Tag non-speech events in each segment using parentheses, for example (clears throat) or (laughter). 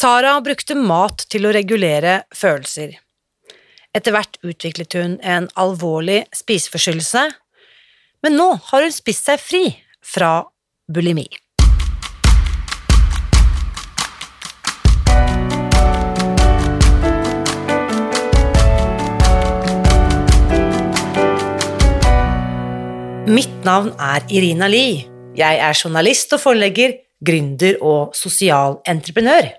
Sara brukte mat til å regulere følelser. Etter hvert utviklet hun en alvorlig spiseforstyrrelse, men nå har hun spist seg fri fra bulimi. Mitt navn er Irina Lie. Jeg er journalist og forlegger, gründer og sosial entreprenør.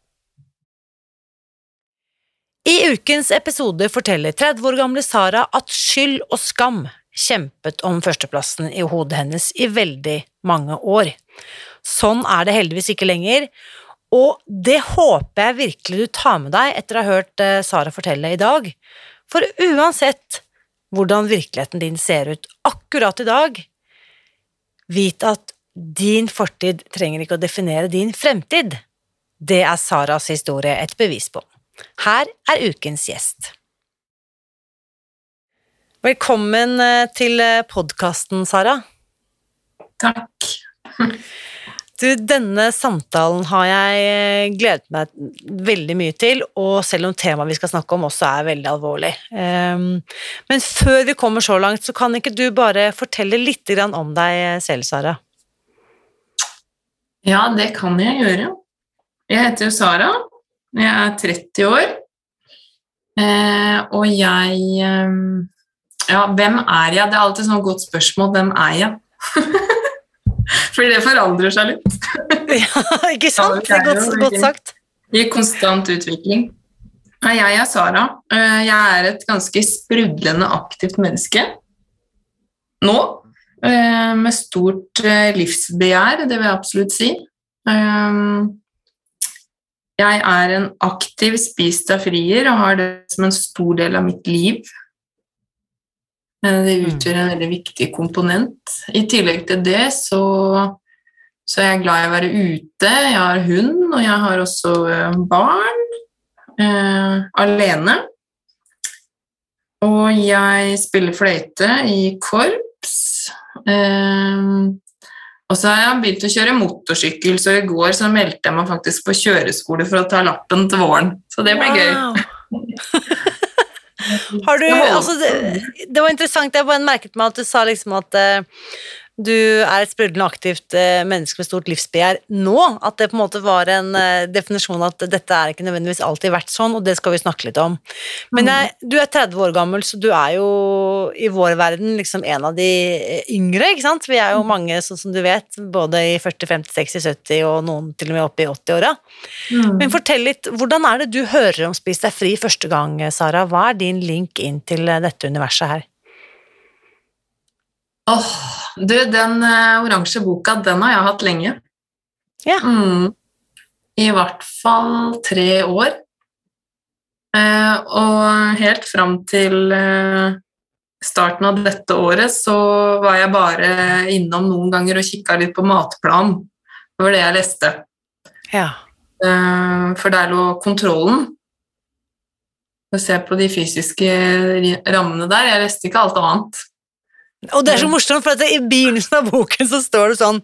I ukens episode forteller 30 år gamle Sara at skyld og skam kjempet om førsteplassen i hodet hennes i veldig mange år. Sånn er det heldigvis ikke lenger, og det håper jeg virkelig du tar med deg etter å ha hørt eh, Sara fortelle i dag. For uansett hvordan virkeligheten din ser ut akkurat i dag, vit at din fortid trenger ikke å definere din fremtid. Det er Saras historie et bevis på. Her er ukens gjest. Velkommen eh, til eh, podkasten, Sara. Takk. Du, denne samtalen har jeg eh, gledet meg veldig mye til, og selv om temaet vi skal snakke om også er veldig alvorlig. Um, men før vi kommer så langt, så kan ikke du bare fortelle litt om deg selv, Sara? Ja, det kan jeg gjøre. Jeg heter jo Sara. Jeg er 30 år. Eh, og jeg eh, Ja, hvem er jeg? Det er alltid sånn godt spørsmål. Hvem er jeg? (laughs) Fordi det forandrer seg litt. (laughs) ja, ikke sant? Det er godt, godt sagt. I konstant utvikling. Jeg er Sara. Eh, jeg er et ganske sprudlende aktivt menneske nå. Med stort livsbegjær, det vil jeg absolutt si. Jeg er en aktiv spist-deg-frier og har det som en stor del av mitt liv. Det utgjør en veldig viktig komponent. I tillegg til det så, så er jeg glad i å være ute. Jeg har hund, og jeg har også eh, barn eh, alene. Og jeg spiller fløyte i korps. Eh, og så har jeg begynt å kjøre motorsykkel, så i går så meldte jeg meg faktisk på kjøreskole for å ta lappen til våren. Så det blir wow. gøy. (laughs) Har du, altså, det, det, var interessant, jeg bare merket meg at du sa liksom at uh, du er et sprudlende aktivt uh, menneske med stort livsbegjær nå. At det på en måte var en uh, definisjon at dette er ikke nødvendigvis alltid vært sånn, og det skal vi snakke litt om. Men jeg, du er 30 år gammel, så du er jo i vår verden liksom en av de yngre, ikke sant? Vi er jo mange, sånn som du vet, både i 40, 50, 60, 70 og noen til og med oppe i 80-åra. Mm. Men fortell litt, hvordan er det du hører om Spis deg fri første gang, Sara? Hva er din link inn til dette universet her? Åh, oh, du, den uh, oransje boka, den har jeg hatt lenge. Ja. Mm. I hvert fall tre år. Uh, og helt fram til uh, starten av dette året så var jeg bare innom noen ganger og kikka litt på matplan. Det var det jeg leste. Ja. for der lå kontrollen. Å se på de fysiske rammene der. Jeg leste ikke alt annet. Og det er så morsomt, for i begynnelsen av boken så står det sånn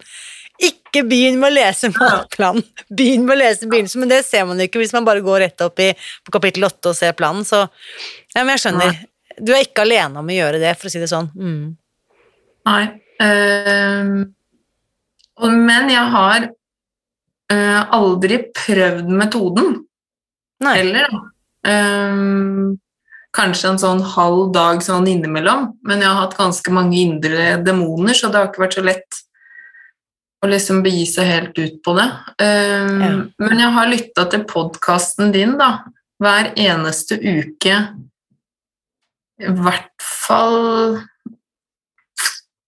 ikke begynn med å lese matplanen. Begynn med å lese begynnelsen, men det ser man jo ikke hvis man bare går rett opp i, på kapittel 8 og ser planen. Så ja, men jeg skjønner. Du er ikke alene om å gjøre det, for å si det sånn. Mm. Nei. Uh, men jeg har uh, aldri prøvd metoden. Nei. Heller, uh, kanskje en sånn halv dag sånn innimellom, men jeg har hatt ganske mange indre demoner, så det har ikke vært så lett å liksom begi seg helt ut på det. Um, Ja. Men jeg har lytta til podkasten din da, hver eneste uke, i hvert fall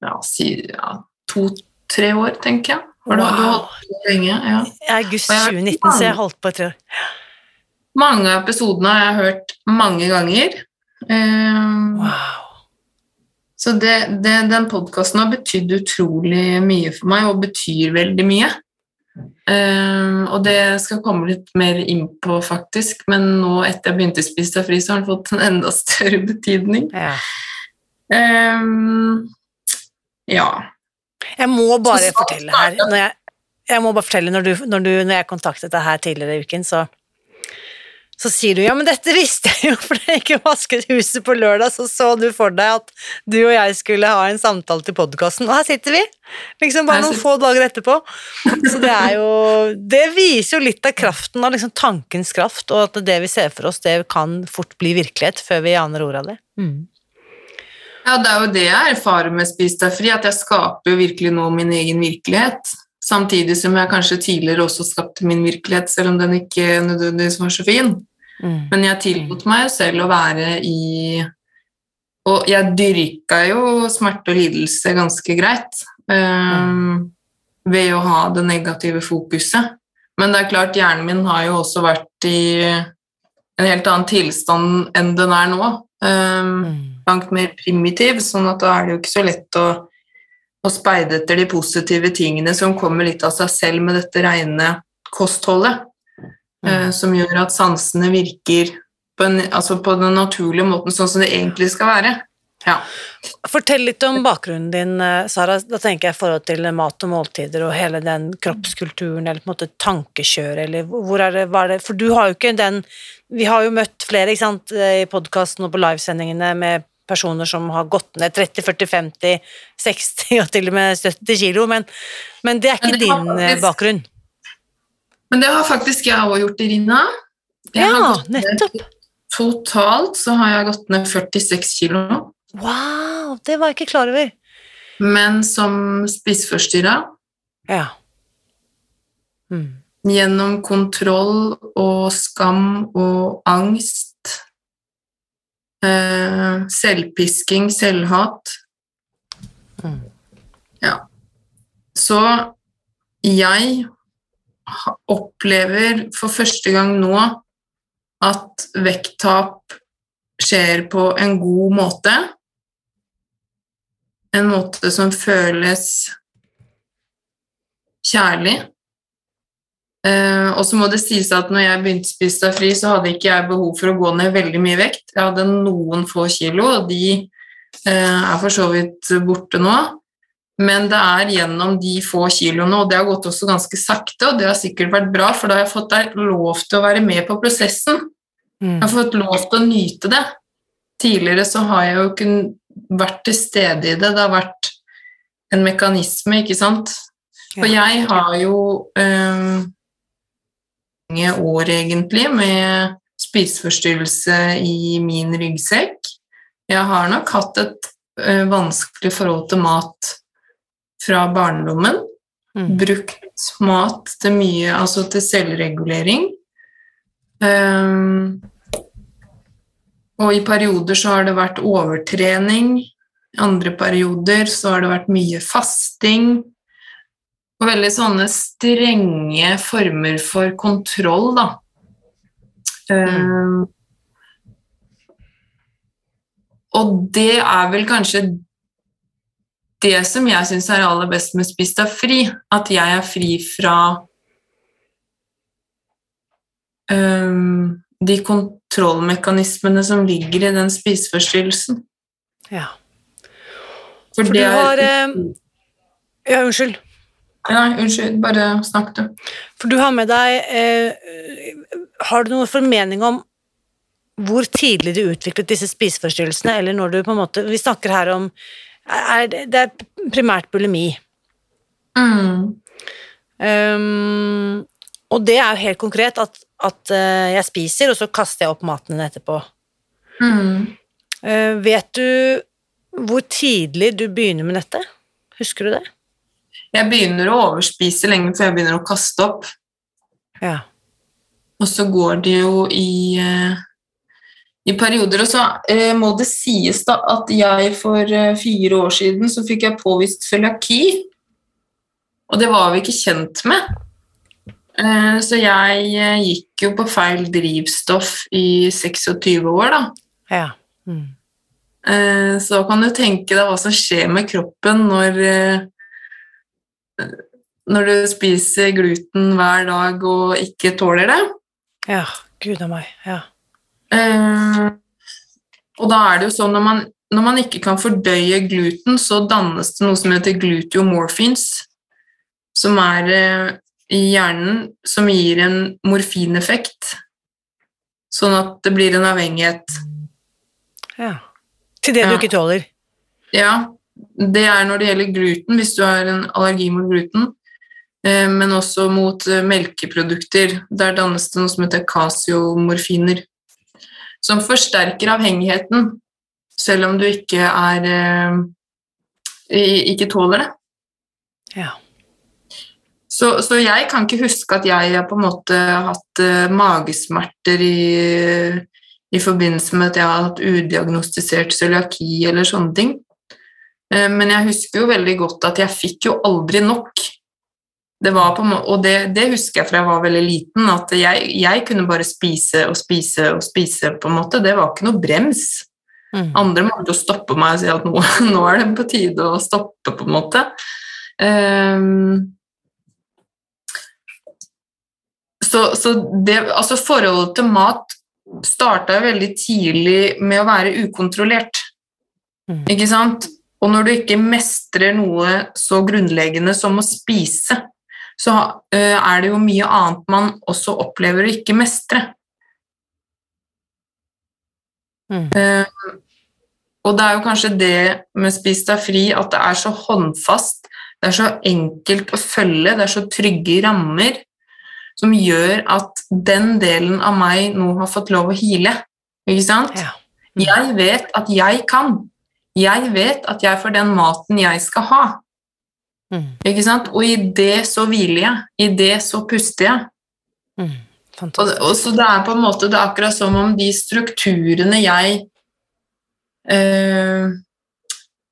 ja, si, ja, to-tre år, tenker jeg. Har du, du har Wow. holdt på lenge? Ja. I august Og jeg har hørt 2019, så jeg holdt på i tre år. Mange av episodene har jeg hørt mange ganger. Um, Wow. Så det, det, den podkasten har betydd utrolig mye for meg, og betyr veldig mye. Um, og det skal jeg komme litt mer inn på, faktisk, men nå etter jeg begynte å spise fri, så har den fått en enda større betydning. Ja. Um, ja. Jeg må bare fortelle her når jeg, jeg må bare fortelle når, du, når, du, når jeg kontaktet deg her tidligere i uken, så, så sier du ja, men dette visste jeg jo, for da jeg ikke vasket huset på lørdag, så så du for deg at du og jeg skulle ha en samtale til podkasten, og her sitter vi! Liksom bare noen få dager etterpå. Så det er jo Det viser jo litt av kraften av liksom tankens kraft, og at det vi ser for oss, det kan fort bli virkelighet før vi aner ordet av det. Ja, det er jo det jeg erfarer med Spis deg fri, at jeg skaper jo virkelig nå min egen virkelighet. Samtidig som jeg kanskje tidligere også skapte min virkelighet, selv om den ikke nødvendigvis var så fin. Mm. Men jeg tillot meg jo selv å være i Og jeg dyrka jo smerte og lidelse ganske greit ehm, ved å ha det negative fokuset. Men det er klart, hjernen min har jo også vært i en helt annen tilstand enn den er nå. Um, langt mer primitiv, sånn at da er det jo ikke så lett å, å speide etter de positive tingene som kommer litt av seg selv med dette rene kostholdet, eh, som gjør at sansene virker på, en, altså på den naturlige måten, sånn som det egentlig skal være. Ja. Fortell litt om bakgrunnen din, eh, Sara. Da tenker jeg i forhold til mat og måltider og hele den kroppskulturen, eller på en måte tankekjøret, eller hvor er det, hva er det For du har jo ikke den Vi har jo møtt flere ikke sant, eh, i podkasten og på livesendingene med personer som har gått ned 30, 40, 50, 60 og til og med 70 kilo, men, men det er ikke det din eh, faktisk- bakgrunn. Men det har faktisk jeg òg gjort, Irina. Jeg Ja, nettopp. ned-. Totalt så har jeg gått ned 46 kilo Wow, det var jeg ikke klar over. men som spiseforstyrra. Ja. Mm. Gjennom kontroll og skam og angst. Eh, selvpisking, selvhat. Mm. Ja. Så jeg opplever for første gang nå at vekttap skjer på en god måte. En måte som føles kjærlig. Eh, og så må det sies at når jeg begynte å spise deg fri, så hadde ikke jeg behov for å gå ned veldig mye vekt. Jeg hadde noen få kilo, og de eh, er for så vidt borte nå. Men det er gjennom de få kiloene, og det har gått også ganske sakte, og det har sikkert vært bra, for da har jeg fått lov til å være med på prosessen. Mm. Jeg har fått lov til å nyte det. Tidligere så har jeg jo ikke vært til stede i det. Det har vært en mekanisme, ikke sant. For jeg har jo eh, mange år egentlig med spiseforstyrrelse i min ryggsekk. Jeg har nok hatt et eh, vanskelig forhold til mat fra barndommen. Mm. Brukt mat til mye, altså til selvregulering. Um, og i perioder så har det vært overtrening. I andre perioder så har det vært mye fasting. Og veldig sånne strenge former for kontroll, da. Um, og det er vel kanskje det som jeg syns er aller best med Spis deg fri, at jeg er fri fra um, de kontrollmekanismene som ligger i den spiseforstyrrelsen. ja. For, For det du har eh, Ja, unnskyld. Nei, unnskyld, bare snakk du. For du har med deg eh, Har du noen formening om hvor tidlig du utviklet disse spiseforstyrrelsene, eller når du på en måte Vi snakker her om er, det- er primært bulimi. Mm. Um, og det er jo helt konkret at, at eh, jeg spiser, og så kaster jeg opp maten din etterpå. Mm. Uh, vet du hvor tidlig du begynner med dette? Husker du det? Jeg begynner å overspise lenge før jeg begynner å kaste opp. Ja. Og så går det jo i, eh, i perioder. Og så eh, må det sies da at jeg for eh, fire år siden så fikk jeg påvist cøliaki. Og det var vi ikke kjent med. Så jeg gikk jo på feil drivstoff i 26 år, da. Ja. Mm. Så kan du tenke deg hva som skjer med kroppen når, når du spiser gluten hver dag og ikke tåler det. ja. Gud a meg. Ja. Uh, Og da er det jo sånn når man, når man ikke kan fordøye gluten, så dannes det noe som heter gluteomorphins, som er uh, i hjernen, som gir en morfineffekt, sånn at det blir en avhengighet. ja. Til det du ikke tåler. Ja, det er når det gjelder gluten, hvis du har en allergi mot gluten, eh, men også mot eh, melkeprodukter. Der dannes det noe som heter kasiomorfiner, som forsterker avhengigheten, selv om du ikke er eh, ikke tåler det. Ja. Så, så jeg kan ikke huske at jeg har på en måte hatt magesmerter i, i forbindelse med at jeg har hatt udiagnostisert cøliaki eller sånne ting. Eh, Men jeg husker jo veldig godt at jeg fikk jo aldri nok. Det var på, og det, det husker jeg fra jeg var veldig liten, at jeg, jeg kunne bare spise og spise og spise. på en måte. Det var ikke noe brems. Mm. Andre måtte jo stoppe meg og si at nå, (laughs) nå er det på tide å stoppe, på en måte. Um, så så det, altså forholdet til mat starta veldig tidlig med å være ukontrollert. Mm. Ikke sant? Og når du ikke mestrer noe så grunnleggende som å spise, så eh, er det jo mye annet man også opplever å ikke mestre. Mm. Eh, og det er jo kanskje det med Spis deg fri at det er så håndfast, det er så enkelt å følge, det er så trygge rammer som gjør at den delen av meg nå har fått lov å hile. Ikke sant? Ja. Jeg vet at jeg kan. Jeg vet at jeg får den maten jeg skal ha. Mm. Ikke sant? Og i det så hviler jeg. I det så puster jeg. Mm. Og, og så det er på en måte det er akkurat som om de strukturene jeg eh,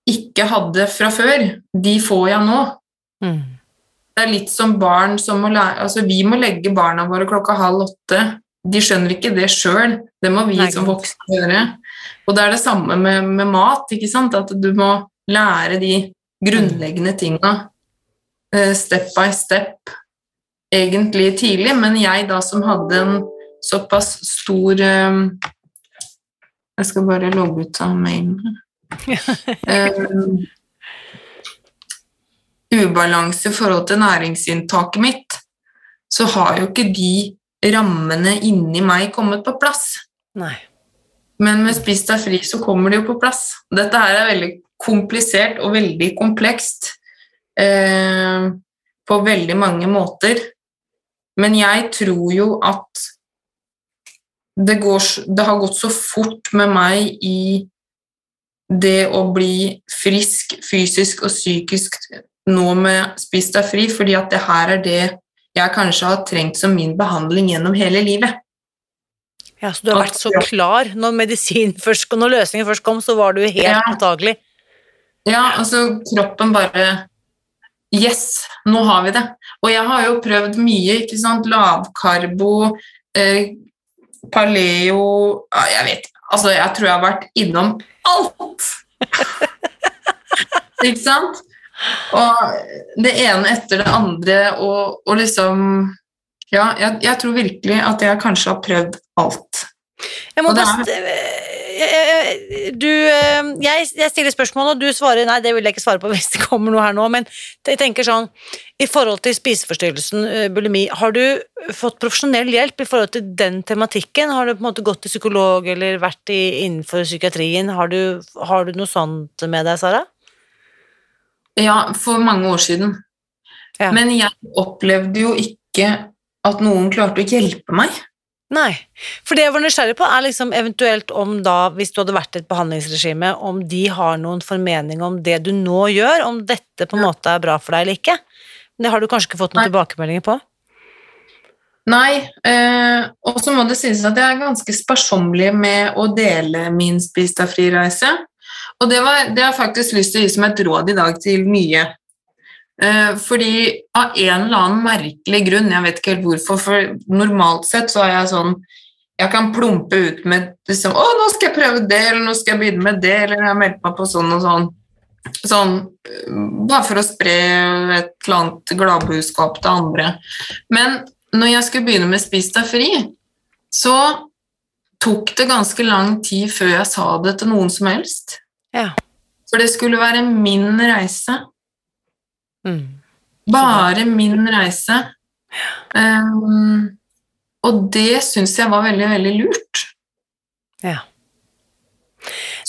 ikke hadde fra før, de får jeg nå. Mm. Det er litt som barn som må lære altså Vi må legge barna våre klokka halv åtte. De skjønner ikke det sjøl. Det må vi Nei, som voksne gjøre. Og det er det samme med, med mat. ikke sant? At du må lære de grunnleggende tinga eh, step by step egentlig tidlig. Men jeg da som hadde en såpass stor eh, Jeg skal bare logge ut av mailen. um, (laughs) ubalanse i forhold til næringsinntaket mitt, så har jo ikke de rammene inni meg kommet på plass. Nei. Men med Spis deg fri så kommer det jo på plass. Dette her er veldig komplisert og veldig komplekst eh, på veldig mange måter. Men jeg tror jo at det, går, det har gått så fort med meg i det å bli frisk fysisk og psykisk nå med Spis deg fri, fordi at det her er det jeg kanskje har trengt som min behandling gjennom hele livet. Ja, så du har vært så klar når medisin (laughs) først når løsningen først kom, så var du helt Ja. mottagelig. Ja, altså kroppen bare Yes, nå har vi det. Og jeg har jo prøvd mye, ikke sant. Lavkarbo, eh, paleo ja, Jeg vet Altså, jeg tror jeg har vært innom alt! (laughs) ikke sant? Og det ene etter det andre, og, og liksom Ja, jeg, jeg tror virkelig at jeg kanskje har prøvd alt. Jeg må bare du, eh, jeg, jeg stiller spørsmål, og du svarer nei, det vil jeg ikke svare på (laughs) hvis det kommer noe her nå, men jeg tenker sånn, i forhold til spiseforstyrrelsen, eh, bulimi, har du fått profesjonell hjelp i forhold til den tematikken? Har du på en måte gått til psykolog eller vært i, innenfor psykiatrien? Har du, har du noe sånt med deg, Sara? Ja, for mange år siden. Ja. Men jeg opplevde jo ikke at noen klarte å hjelpe meg. Nei. For det jeg var nysgjerrig på, er liksom eventuelt om da, hvis du hadde vært i et behandlingsregime, om de har noen formening om det du nå gjør, om dette på en måte er bra for deg eller ikke. Men det har du kanskje ikke fått noen Nei. tilbakemeldinger på? Nei, eh, og så må det sies at jeg er ganske sparsommelig med å dele min Spis deg fri-reise. Og det, var, det har jeg faktisk lyst til å gi som et råd i dag til nye. Eh, fordi av en eller annen merkelig grunn, jeg vet ikke helt hvorfor, for normalt sett så er jeg sånn Jeg kan plumpe ut med liksom, 'Å, nå skal jeg prøve det', eller 'nå skal jeg begynne med det', eller 'jeg har meldt meg på sånn og sånn'. Sånn, eh, bare for å spre et eller annet gladbudskap til andre. Men når jeg skulle begynne med Spis deg fri, så tok det ganske lang tid før jeg sa det til noen som helst. Ja. For det skulle være min reise. Mm. Bare min reise. Um, og det syns jeg var veldig, veldig lurt. ja.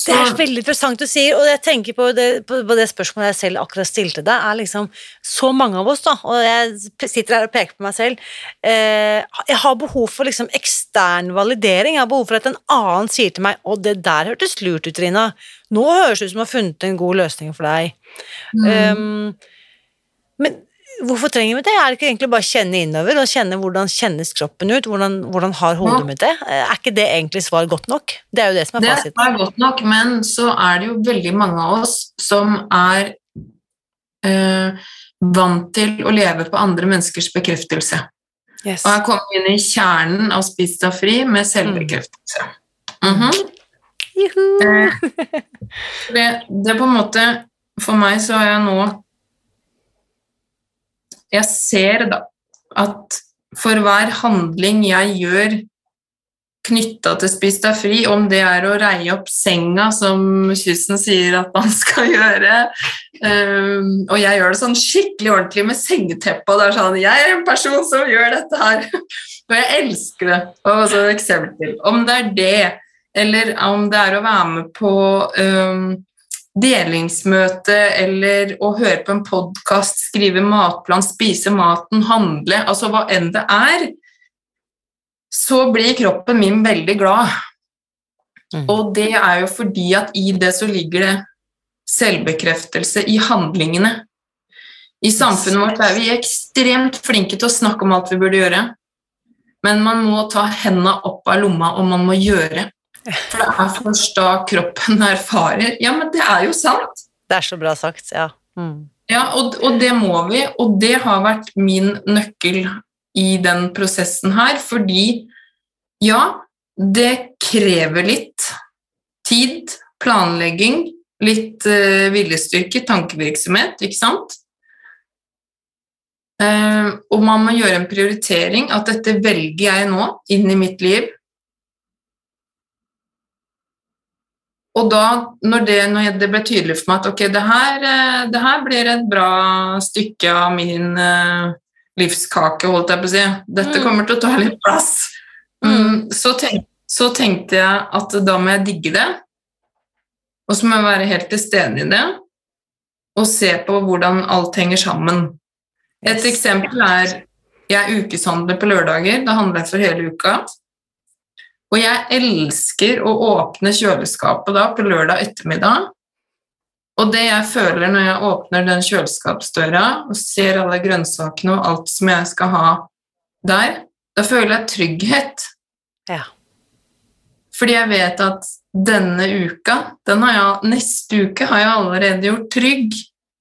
Det er veldig interessant du sier, og jeg tenker på det, på på det spørsmålet jeg selv akkurat stilte deg, er liksom så mange av oss, da, og jeg sitter her og peker på meg selv, eh, jeg har behov for liksom ekstern validering, jeg har behov for at en annen sier til meg, å, det der hørtes lurt ut, Trina', nå høres det ut som du har funnet en god løsning for deg. mm, Um, men hvorfor trenger vi det? Er det ikke egentlig bare å kjenne innover, og kjenne hvordan kjennes kroppen ut, hvordan, hvordan har hodet Ja. mitt det? Er ikke det egentlig svar godt nok? Det er jo det som er det fasiten. er godt nok, men så er det jo veldig mange av oss som er øh, vant til å leve på andre menneskers bekreftelse. Yes. Og jeg kom inn i kjernen av Spis deg fri med selvbekreftelse. Juhu. Eh, det, det er på en måte For meg så har jeg nå Jeg ser da at for hver handling jeg gjør knytta til Spis deg fri, om det er å reie opp senga, som kyssen sier at man (laughs) skal gjøre um, Og jeg gjør det sånn skikkelig ordentlig med sengeteppe, og det er sånn Jeg er en person som gjør dette her! (laughs) Og jeg elsker det. Og så et eksempel. Om det er det, eller om det er å være med på um, delingsmøte, eller å høre på en podkast, skrive matplan, spise maten, handle, altså hva enn det er, så blir kroppen min veldig glad. Mm. Og det er jo fordi at i det så ligger det selvbekreftelse i handlingene. I samfunnet vårt er vi ekstremt flinke til å snakke om alt vi burde gjøre, men man må ta hendene opp av lomma, og man må gjøre. For det er først da kroppen erfarer Ja, men det er jo sant! Det er så bra sagt, ja. Mm. Ja, og, og det må vi, og det har vært min nøkkel i den prosessen her, fordi ja, det krever litt tid, planlegging, litt uh, viljestyrke, tankevirksomhet, ikke sant? Uh, og man må gjøre en prioritering, at dette velger jeg nå inn i mitt liv. Og da, når det, når det ble tydelig for meg at ok, det her, eh, det her blir et bra stykke av min uh, livskake, holdt jeg på å si. Dette Mm. kommer til å ta litt plass. Mm, så, tenk, så tenkte jeg at da må jeg digge det, og så må jeg være helt til stede i det, og se på hvordan alt henger sammen. Et eksempel er jeg ukeshandler på lørdager. Da handler jeg for hele uka. Og jeg elsker å åpne kjøleskapet da på lørdag ettermiddag. Og det jeg føler når jeg åpner den kjøleskapsdøra og ser alle grønnsakene og alt som jeg skal ha der, da føler jeg trygghet. Ja. Fordi jeg vet at denne uka, den har jeg, neste uke har jeg allerede gjort trygg.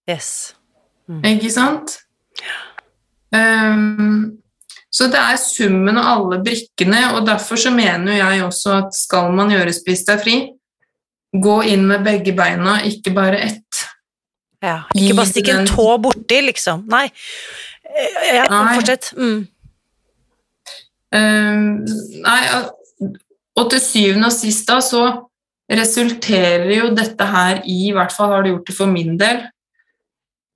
Yes. Ikke sant? Ehm, så det er summen av alle brikkene, og derfor så mener jeg også at skal man gjøre Spis deg fri, gå inn med begge beina, ikke bare ett. Ja. Ikke bare stikke en tå borti, liksom. Nei. Eh, Ja, fortsett. Mm. Ehm, nei, og til syvende og sist da, så resulterer jo dette her i, i hvert fall har det gjort det for min del,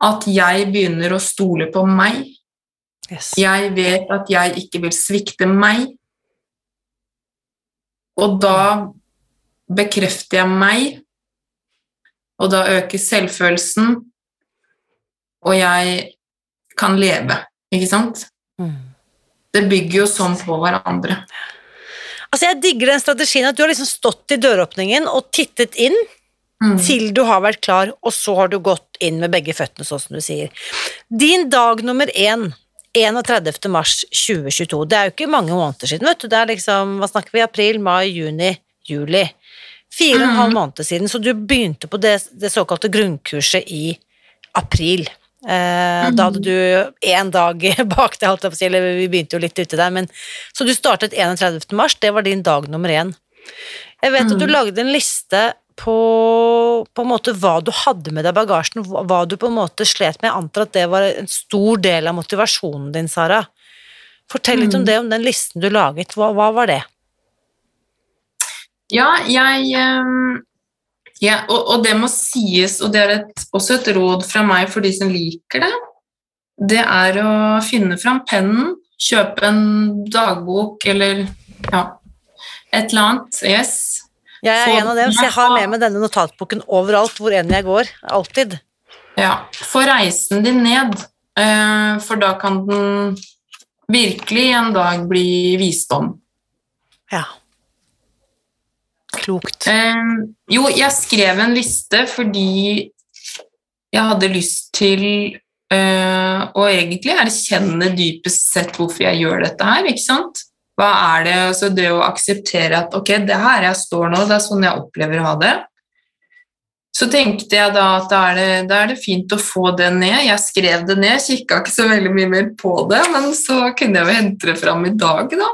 at jeg begynner å stole på meg. Yes. Jeg vet at jeg ikke vil svikte meg. Og da bekrefter jeg meg, og da øker selvfølelsen, og jeg kan leve, ikke sant? Mm. Det bygger jo sånn på hverandre. Altså, jeg digger den strategien at du har liksom stått i døråpningen og tittet inn Mm. til du har vært klar, og så har du gått inn med begge føttene, sånn som du sier. Din dag nummer én, 31. mars 2022, det er jo ikke mange måneder siden, vet du. Det er liksom, hva snakker vi, april, mai, juni, juli. Fire og en halv Mm. måned siden, så du begynte på det, det såkalte grunnkurset i april. Eh, Da hadde du én dag (laughs) bak deg, holdt jeg på å si, eller vi begynte jo litt uti der, men Så du startet 31. mars, det var din dag nummer én. Jeg vet at du Mm. lagde en liste på, på en måte hva du hadde med deg i bagasjen, hva du på en måte slet med. Jeg antar at det var en stor del av motivasjonen din, Sara. Fortell litt om Mm. det, om den listen du laget. Hva, hva var det? Ja, jeg ehm, ja, og, og det må sies, og det er et, også et råd fra meg for de som liker det, det er å finne fram pennen, kjøpe en dagbok eller ja, et eller annet. Yes. Jeg er Så- en av dem, så jeg har med meg denne notatboken overalt hvor enn jeg går. Alltid. Ja, få reisen din ned, eh, for da kan den virkelig en dag bli visdom. Ja. Klokt. Eh, jo, jeg skrev en liste fordi jeg hadde lyst til eh, å egentlig erkjenne dypest sett hvorfor jeg gjør dette her, ikke sant? Hva er det, altså det å akseptere at ok, det er her jeg står nå, det er sånn jeg opplever å ha det. Så tenkte jeg da at da er, det, da er det fint å få det ned. Jeg skrev det ned, kikka ikke så veldig mye mer på det, men så kunne jeg jo hente det fram i dag, da.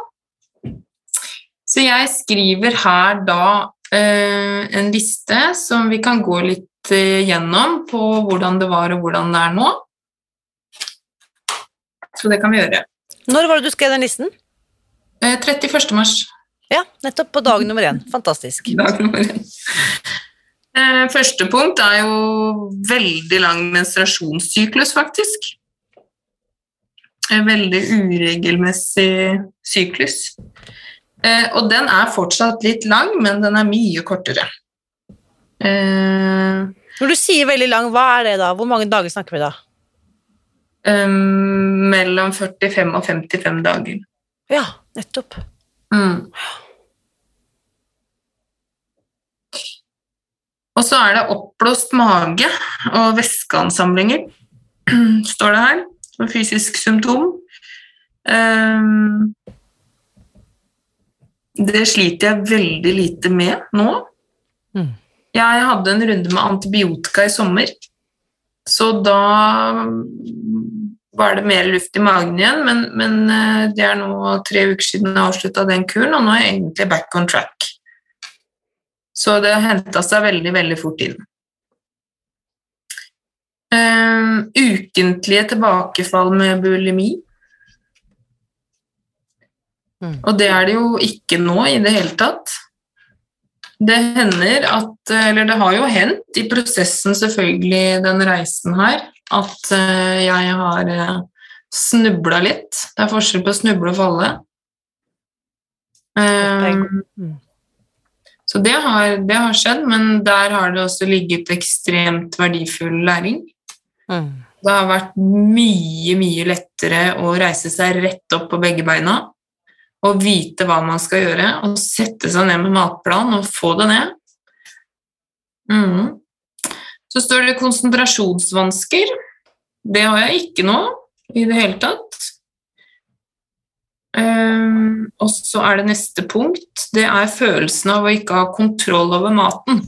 Så jeg skriver her da eh, en liste som vi kan gå litt eh, gjennom på hvordan det var og hvordan det er nå. Så det kan vi gjøre. Når var det du skrev den listen? Eh, 31. mars. Ja, nettopp på dag nummer én. Fantastisk. (laughs) Dag nummer én. Eh, Første punkt er jo veldig lang menstruasjonssyklus, faktisk. En veldig uregelmessig syklus. Eh, Og den er fortsatt litt lang, men den er mye kortere. Eh, Når du sier veldig lang, hva er det da? Hvor mange dager snakker vi da? Um, Mellom 45 og 55 dager. Ja, nettopp. Mm. Og så er det oppblåst mage og væskeansamlinger, (clears throat) står det her, som fysisk symptom. Um, det sliter jeg veldig lite med nå. Mm. Jeg hadde en runde med antibiotika i sommer, så da var det mer luft i magen igjen, men, men eh, det er nå tre uker siden jeg avslutta den kuren, og nå er jeg egentlig back on track. Så det henta seg veldig, veldig fort inn. Uh, ukentlige tilbakefall med bulimi. Mm. Og det er det jo ikke nå i det hele tatt. Det hender at Eller det har jo hendt i prosessen, selvfølgelig, den reisen her, at eh, jeg har uh, snubla litt. Det er forskjell på å snuble og falle. Um, Mm. så det har, det har skjedd, men der har det også ligget ekstremt verdifull læring. Mm. Det har vært mye, mye lettere å reise seg rett opp på begge beina og vite hva man skal gjøre, og sette seg ned med matplan og få det ned. Mhm. Så står det konsentrasjonsvansker. Det har jeg ikke nå i det hele tatt. Um, og så er det neste punkt. Det er følelsen av å ikke ha kontroll over maten.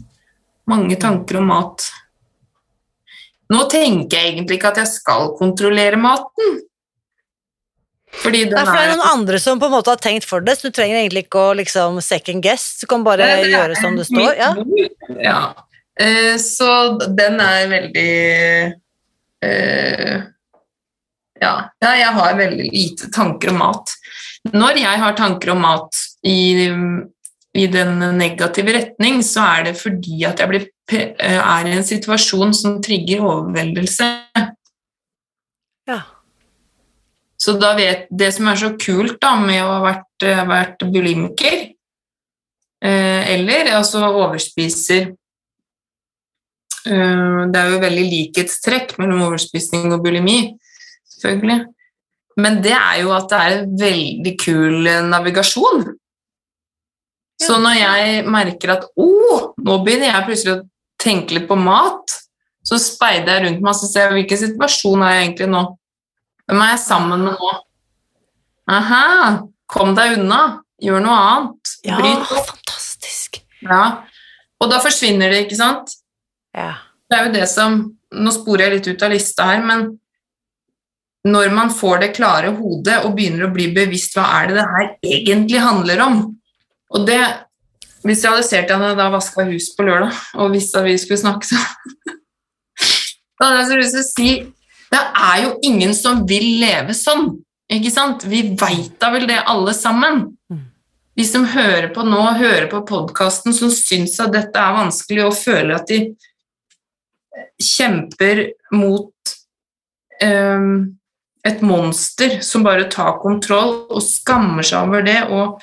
Mange tanker om mat. Nå tenker jeg egentlig ikke at jeg skal kontrollere maten. Fordi den Nei, for det er noen andre som på en måte har tenkt for det, så du trenger egentlig ikke å liksom second guess, du kan bare Det det, gjøre som det står. Ja. ja. Eh, så den er veldig eh, ja. ja, jeg har veldig lite tanker om mat. Når jeg har tanker om mat i, i den negative retning, så er det fordi at jeg blir, eh, er i en situasjon som trigger overveldelse. Ja. Så da vet, det som er så kult da, med å ha vært, vært bulimiker, eh, eller altså overspiser Det er jo veldig likhetstrekk mellom overspising og bulimi, selvfølgelig. Men det er jo at det er en veldig kul eh, navigasjon. Så når jeg merker at å, nå begynner jeg plutselig å tenke litt på mat, så speider jeg rundt meg og så ser hvilken situasjon er jeg egentlig nå. Hvem er jeg sammen med nå? Aha, kom deg unna. Gjør noe annet. Ja, Bryt opp. fantastisk. Ja. Og da forsvinner det, ikke sant? Ja. Det er jo det som Nå sporer jeg litt ut av lista her, men når man får det klare hodet og begynner å bli bevisst hva er det det her egentlig handler om Og det visualiserte jeg da jeg vaska hus på lørdag og visste at vi skulle snakke sammen. (laughs) Da hadde jeg så lyst til å si det er jo ingen som vil leve sånn, ikke sant? Vi veit da vel det alle sammen. Mm. De som hører på nå, hører på podkasten, som syns at dette er vanskelig og føler at de kjemper mot ehm, et monster som bare tar kontroll og skammer seg over det og,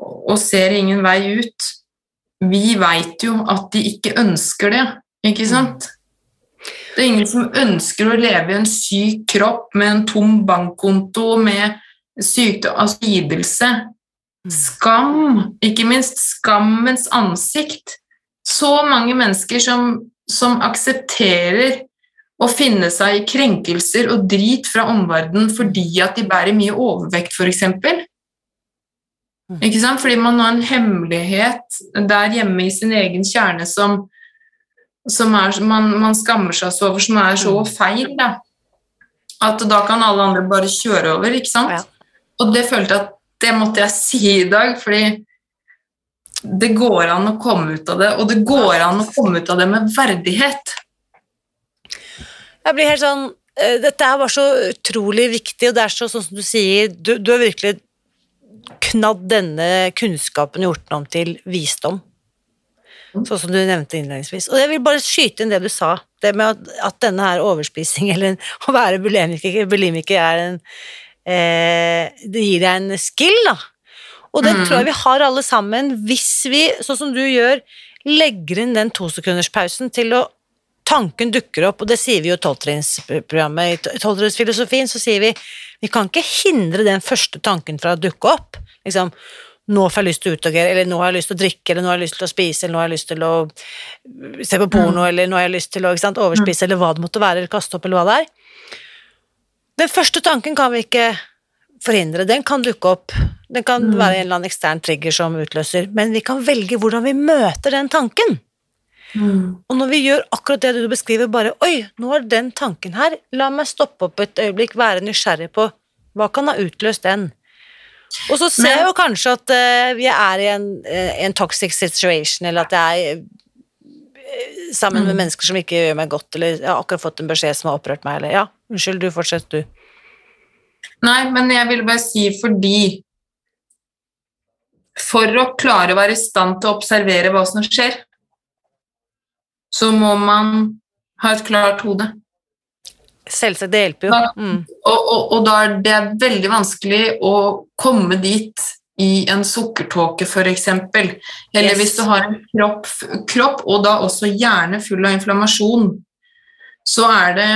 og ser ingen vei ut. Vi veit jo at de ikke ønsker det, ikke sant? Det er ingen som ønsker å leve i en syk kropp med en tom bankkonto, med sykdom, altså lidelse. Skam, ikke minst skammens ansikt. Så mange mennesker som, som aksepterer å finne seg i krenkelser og drit fra omverdenen fordi at de bærer mye overvekt, f.eks. Ikke sant? Fordi man har en hemmelighet der hjemme i sin egen kjerne som, som er, man, man skammer seg så over, som er så feil. Da. At da kan alle andre bare kjøre over, ikke sant? Ja. Og det følte jeg at det måtte jeg si i dag, fordi det går an å komme ut av det, og det går an å komme ut av det med verdighet. Jeg blir helt sånn eh, Dette er bare så utrolig viktig, og det er så sånn som du sier Du, du har virkelig knadd denne kunnskapen og gjort den om til visdom. Sånn som du nevnte innledningsvis. Og jeg vil bare skyte inn det du sa, det med at, at denne her overspising, (laughs) eller å være bulimiker, bulimiker er en eh, Det gir deg en skill, da. Og det Mm. tror jeg vi har alle sammen, hvis vi, sånn som du gjør, legger inn den tosekunderspausen til å Tanken dukker opp, og det sier vi jo i tolvtrinnsprogrammet. I tolvtrinnsfilosofien så sier vi vi kan ikke hindre den første tanken fra å dukke opp. Liksom, nå får jeg lyst til å utagere, eller nå har jeg lyst til å drikke, eller nå har jeg lyst til å spise, eller nå har jeg lyst til å se på porno, eller nå har jeg lyst til å sant, overspise, eller hva det måtte være, eller kaste opp, eller hva det er. Den første tanken kan vi ikke forhindre, den kan dukke opp. Den kan være en eller annen ekstern trigger som utløser, men vi kan velge hvordan vi møter den tanken. Og når vi gjør akkurat det du beskriver, bare Oi, nå er den tanken her. La meg stoppe opp et øyeblikk, være nysgjerrig på hva kan ha utløst den. Og så ser jeg jo kanskje at uh, vi er i en, uh, en toxic situation, eller at jeg er eh, sammen med mennesker som ikke gjør meg godt, eller jeg har akkurat fått en beskjed som har opprørt meg, eller ja, unnskyld, du fortsett, du. Nei, men jeg ville bare si fordi For å klare å være i stand til å observere hva som skjer, så må man ha et klart hode. Selvsagt, det hjelper jo. Mm. Og, og, og da er det veldig vanskelig å komme dit i en sukkertåke, f.eks. Eller Yes. hvis du har en kropp, kropp, og da også hjerne full av inflammasjon, så er det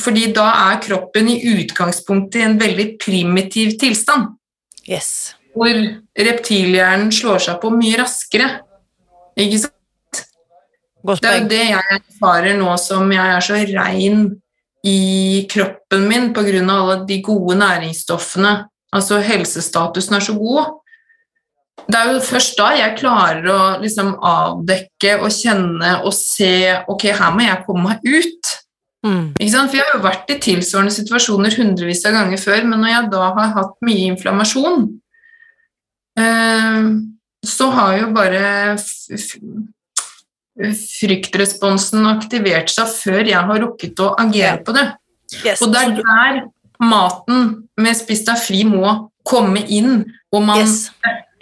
Fordi da er kroppen i utgangspunktet i en veldig primitiv tilstand. Yes. hvor reptilhjernen slår seg på mye raskere. Ikke sant? Det er jo det jeg erfarer nå som jeg er så rein i kroppen min pga. alle de gode næringsstoffene. Altså helsestatusen er så god. Det er jo først da jeg klarer å liksom avdekke og kjenne og se Ok, her må jeg komme meg ut. Mm. For jeg har jo vært i tilsvarende situasjoner hundrevis av ganger før, men når jeg da har hatt mye inflammasjon, eh, så har jo bare fryktresponsen aktivert seg før jeg har rukket å agere på det. Yes. Og det er der maten med spist av fri må komme inn. Og man, Yes.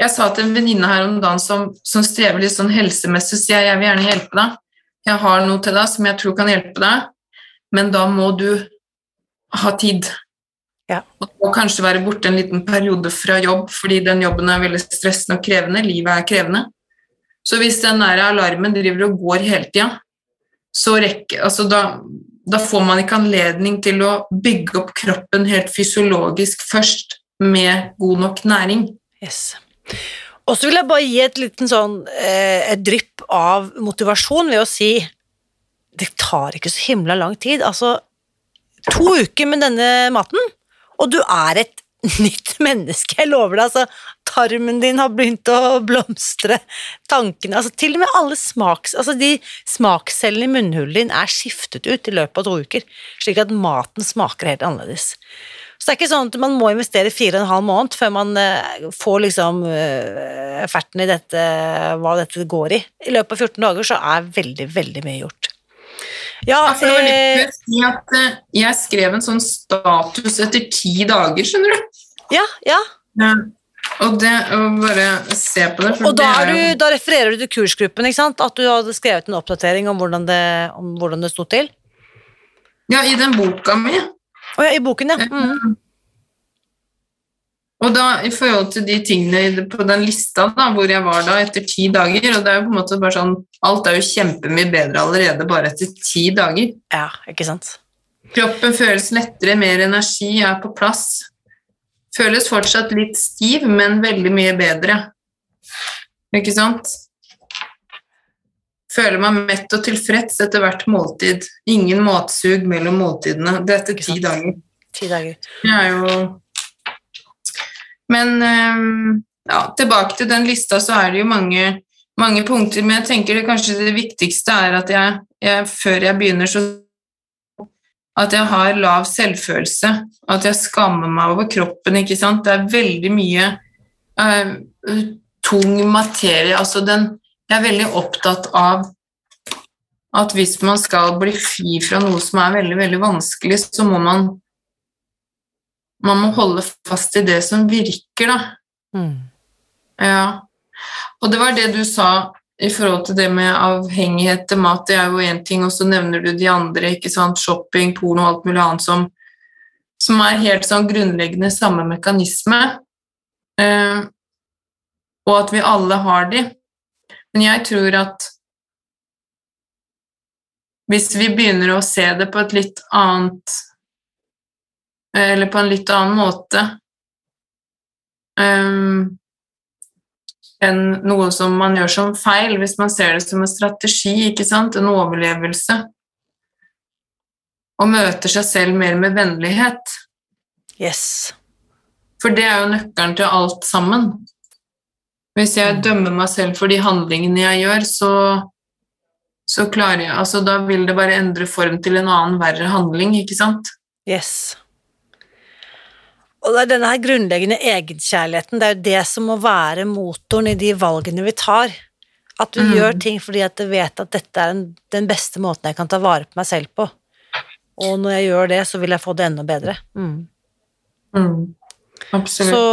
Jeg sa til en venninne her om dagen som, som strever litt sånn helsemessig, så jeg, jeg vil gjerne hjelpe deg. Jeg har noe til deg som jeg tror kan hjelpe deg, men da må du ha tid. Ja. Og kanskje være borte en liten periode fra jobb, fordi den jobben er veldig stressende og krevende. Livet er krevende. Så hvis den der alarmen driver og går hele tida, så rekker altså da, da får man ikke anledning til å bygge opp kroppen helt fysiologisk først med god nok næring. Yes. Og så vil jeg bare gi et liten sånn eh, et drypp av motivasjon ved å si det tar ikke så himla lang tid. Altså to uker med denne maten, og du er et (laughs) nytt menneske, jeg lover deg. altså Tarmen din har begynt å blomstre, tankene altså Til og med alle smaks... Altså de smakscellene i munnhulen din er skiftet ut i løpet av to uker, slik at maten smaker helt annerledes. Så det er ikke sånn at man må investere fire og en halv måned før man uh, får liksom uh, ferten i dette, hva dette går i. I løpet av 14 dager så er veldig, veldig mye gjort. Ja, altså, det var litt si at uh, Jeg skrev en sånn status etter ti dager, skjønner du. Ja, ja. ja. Og det, å bare se på det. og da, det du, da, refererer du til kursgruppen, ikke sant? At du hadde skrevet en oppdatering om hvordan det, om hvordan det sto til? Ja, i den boka mi. Å ja, i boken, ja. Mm. Og da, i forhold til de tingene på den lista da, hvor jeg var da etter ti dager og det er jo på en måte bare sånn, Alt er jo kjempemye bedre allerede bare etter ti dager. Ja, ikke sant? Kroppen føles lettere, mer energi er på plass. Føles fortsatt litt stiv, men veldig mye bedre. Ikke sant? Føler meg mett og tilfreds etter hvert måltid. Ingen matsug mellom måltidene. Det er etter ti dager. Ti dager. Det er jo Men ehm, ja, tilbake til den lista, så er det jo mange, mange punkter. Men jeg tenker det kanskje det viktigste er at jeg, jeg, før jeg begynner, så at jeg har lav selvfølelse, at jeg skammer meg over kroppen. ikke sant? Det er veldig mye uh, tung materie. Altså den Jeg er veldig opptatt av at hvis man skal bli fri fra noe som er veldig, veldig vanskelig, så må man man må holde fast i det som virker, da. Mm. Ja. Og det var det du sa i forhold til det med avhengighet til mat. Det er jo én ting, og så nevner du de andre. ikke sant, Shopping, porno og alt mulig annet som, som er helt sånn grunnleggende samme mekanisme. Eh, og at vi alle har de. Men jeg tror at hvis vi begynner å se det på et litt annet eller på en litt annen måte um, enn noe som man gjør som feil, hvis man ser det som en strategi, en overlevelse, og møter seg selv mer med vennlighet. Yes. For det er jo nøkkelen til alt sammen. Hvis jeg mm. dømmer meg selv for de handlingene jeg gjør, så, så klarer jeg Altså, da vil det bare endre form til en annen, verre handling, ikke sant? Yes. Og det er denne her grunnleggende egenkjærligheten, det er jo det som må være motoren i de valgene vi tar. At du mm. gjør ting fordi at du vet at dette er den beste måten jeg kan ta vare på meg selv på. Og når jeg gjør det, så vil jeg få det enda bedre. Mm. Mm. Absolutt. Så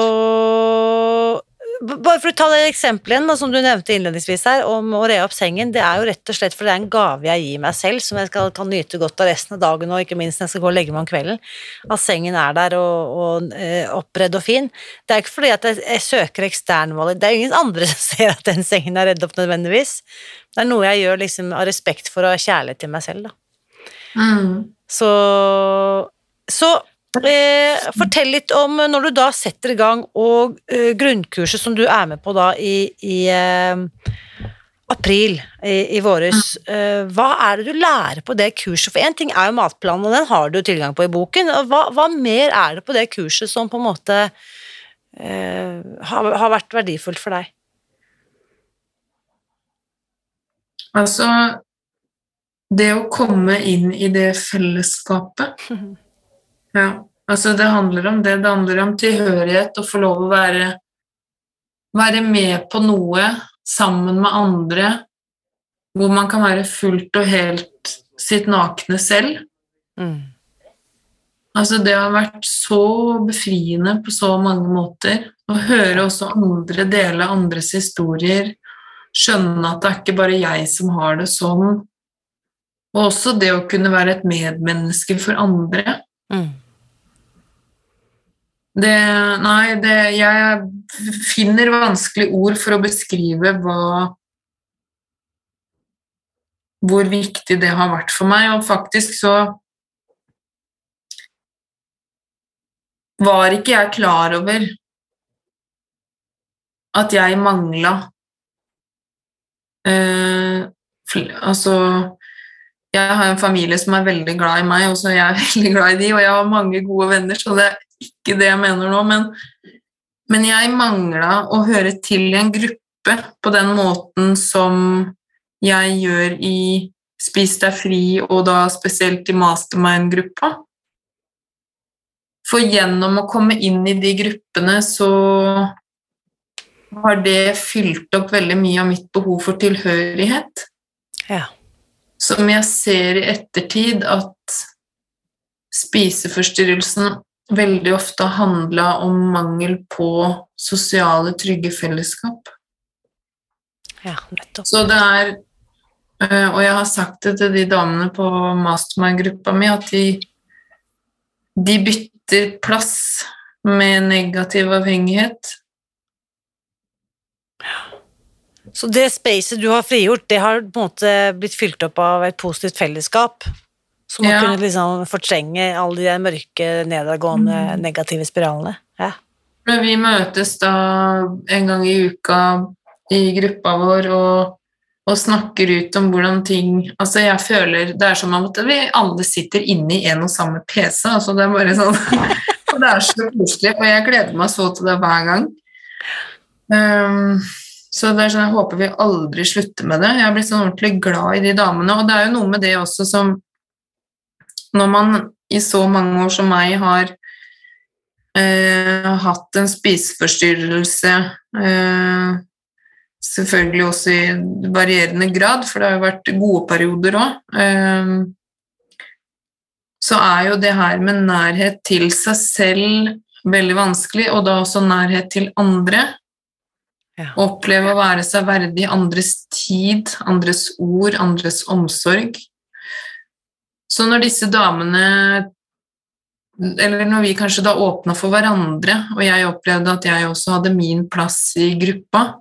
bare for å ta det eksempelet igjen, som du nevnte innledningsvis her, om å re opp sengen. Det er jo rett og slett fordi det er en gave jeg gir meg selv, som jeg skal kan nyte godt av resten av dagen, og ikke minst når jeg skal gå og legge meg om kvelden. At sengen er der og, og eh, oppredd og fin. Det er ikke fordi at jeg, jeg søker eksternvalg. Det er ingen andre som (laughs) ser at den sengen er redd opp nødvendigvis. Det er noe jeg gjør liksom av respekt for ha kjærlighet til meg selv, da. Mm. Så, så Eh, fortell litt om når du da setter i gang og eh, grunnkurset som du er med på da i, i eh, april i, i våres, eh, hva er det du lærer på det kurset? For én ting er jo matplanen, og den har du tilgang på i boken. Hva, hva mer er det på det kurset som på en måte eh, har, har vært verdifullt for deg? Altså Det å komme inn i det fellesskapet (laughs) Ja, altså det handler om det. Det handler om tilhørighet, å få lov å være, være med på noe sammen med andre, hvor man kan være fullt og helt sitt nakne selv. Mm. Altså, det har vært så befriende på så mange måter. Å høre også andre dele andres historier, skjønne at det er ikke bare jeg som har det sånn. Og også det å kunne være et medmenneske for andre. Mm. Det, nei, det, jeg finner vanskelig ord for å beskrive hva Hvor viktig det har vært for meg, og faktisk så var ikke jeg klar over at jeg mangla eh, Altså Jeg har en familie som er veldig glad i meg, og så er jeg (laughs) veldig glad i de, og jeg har mange gode venner, så det ikke det jeg mener nå, men, men jeg mangla å høre til i en gruppe på den måten som jeg gjør i Spis deg fri, og da spesielt i mastermind-gruppa. For gjennom å komme inn i de gruppene så har det fylt opp veldig mye av mitt behov for tilhørighet. Ja. Som jeg ser i ettertid at spiseforstyrrelsen veldig ofte handla om mangel på sosiale, trygge fellesskap. Ja, nettopp. Så det er eh, Og jeg har sagt det til de damene på mastermind-gruppa mi, at de, de bytter plass med negativ avhengighet. Så det spacet du har frigjort, det har på en måte blitt fylt opp av et positivt fellesskap? Som Ja. kunne liksom fortrenge alle de mørke, nedadgående, Mm. negative spiralene? Ja. Men vi møtes da en gang i uka i gruppa vår og, og snakker ut om hvordan ting Altså, jeg føler Det er som om at vi alle sitter inne i en og samme PC. Altså, det er bare sånn (laughs) Og det er så koselig, og jeg gleder meg så til det hver gang. Um, så det er sånn, jeg håper vi aldri slutter med det. Jeg har blitt sånn ordentlig glad i de damene, og det er jo noe med det også som Når man i så mange år som meg har eh, hatt en spiseforstyrrelse eh, Selvfølgelig også i varierende grad, for det har jo vært gode perioder òg. Eh, så er jo det her med nærhet til seg selv veldig vanskelig, og da også nærhet til andre. Ja. Oppleve å være seg verdig andres tid, andres ord, andres omsorg. Så når disse damene Eller når vi kanskje da åpna for hverandre, og jeg opplevde at jeg også hadde min plass i gruppa,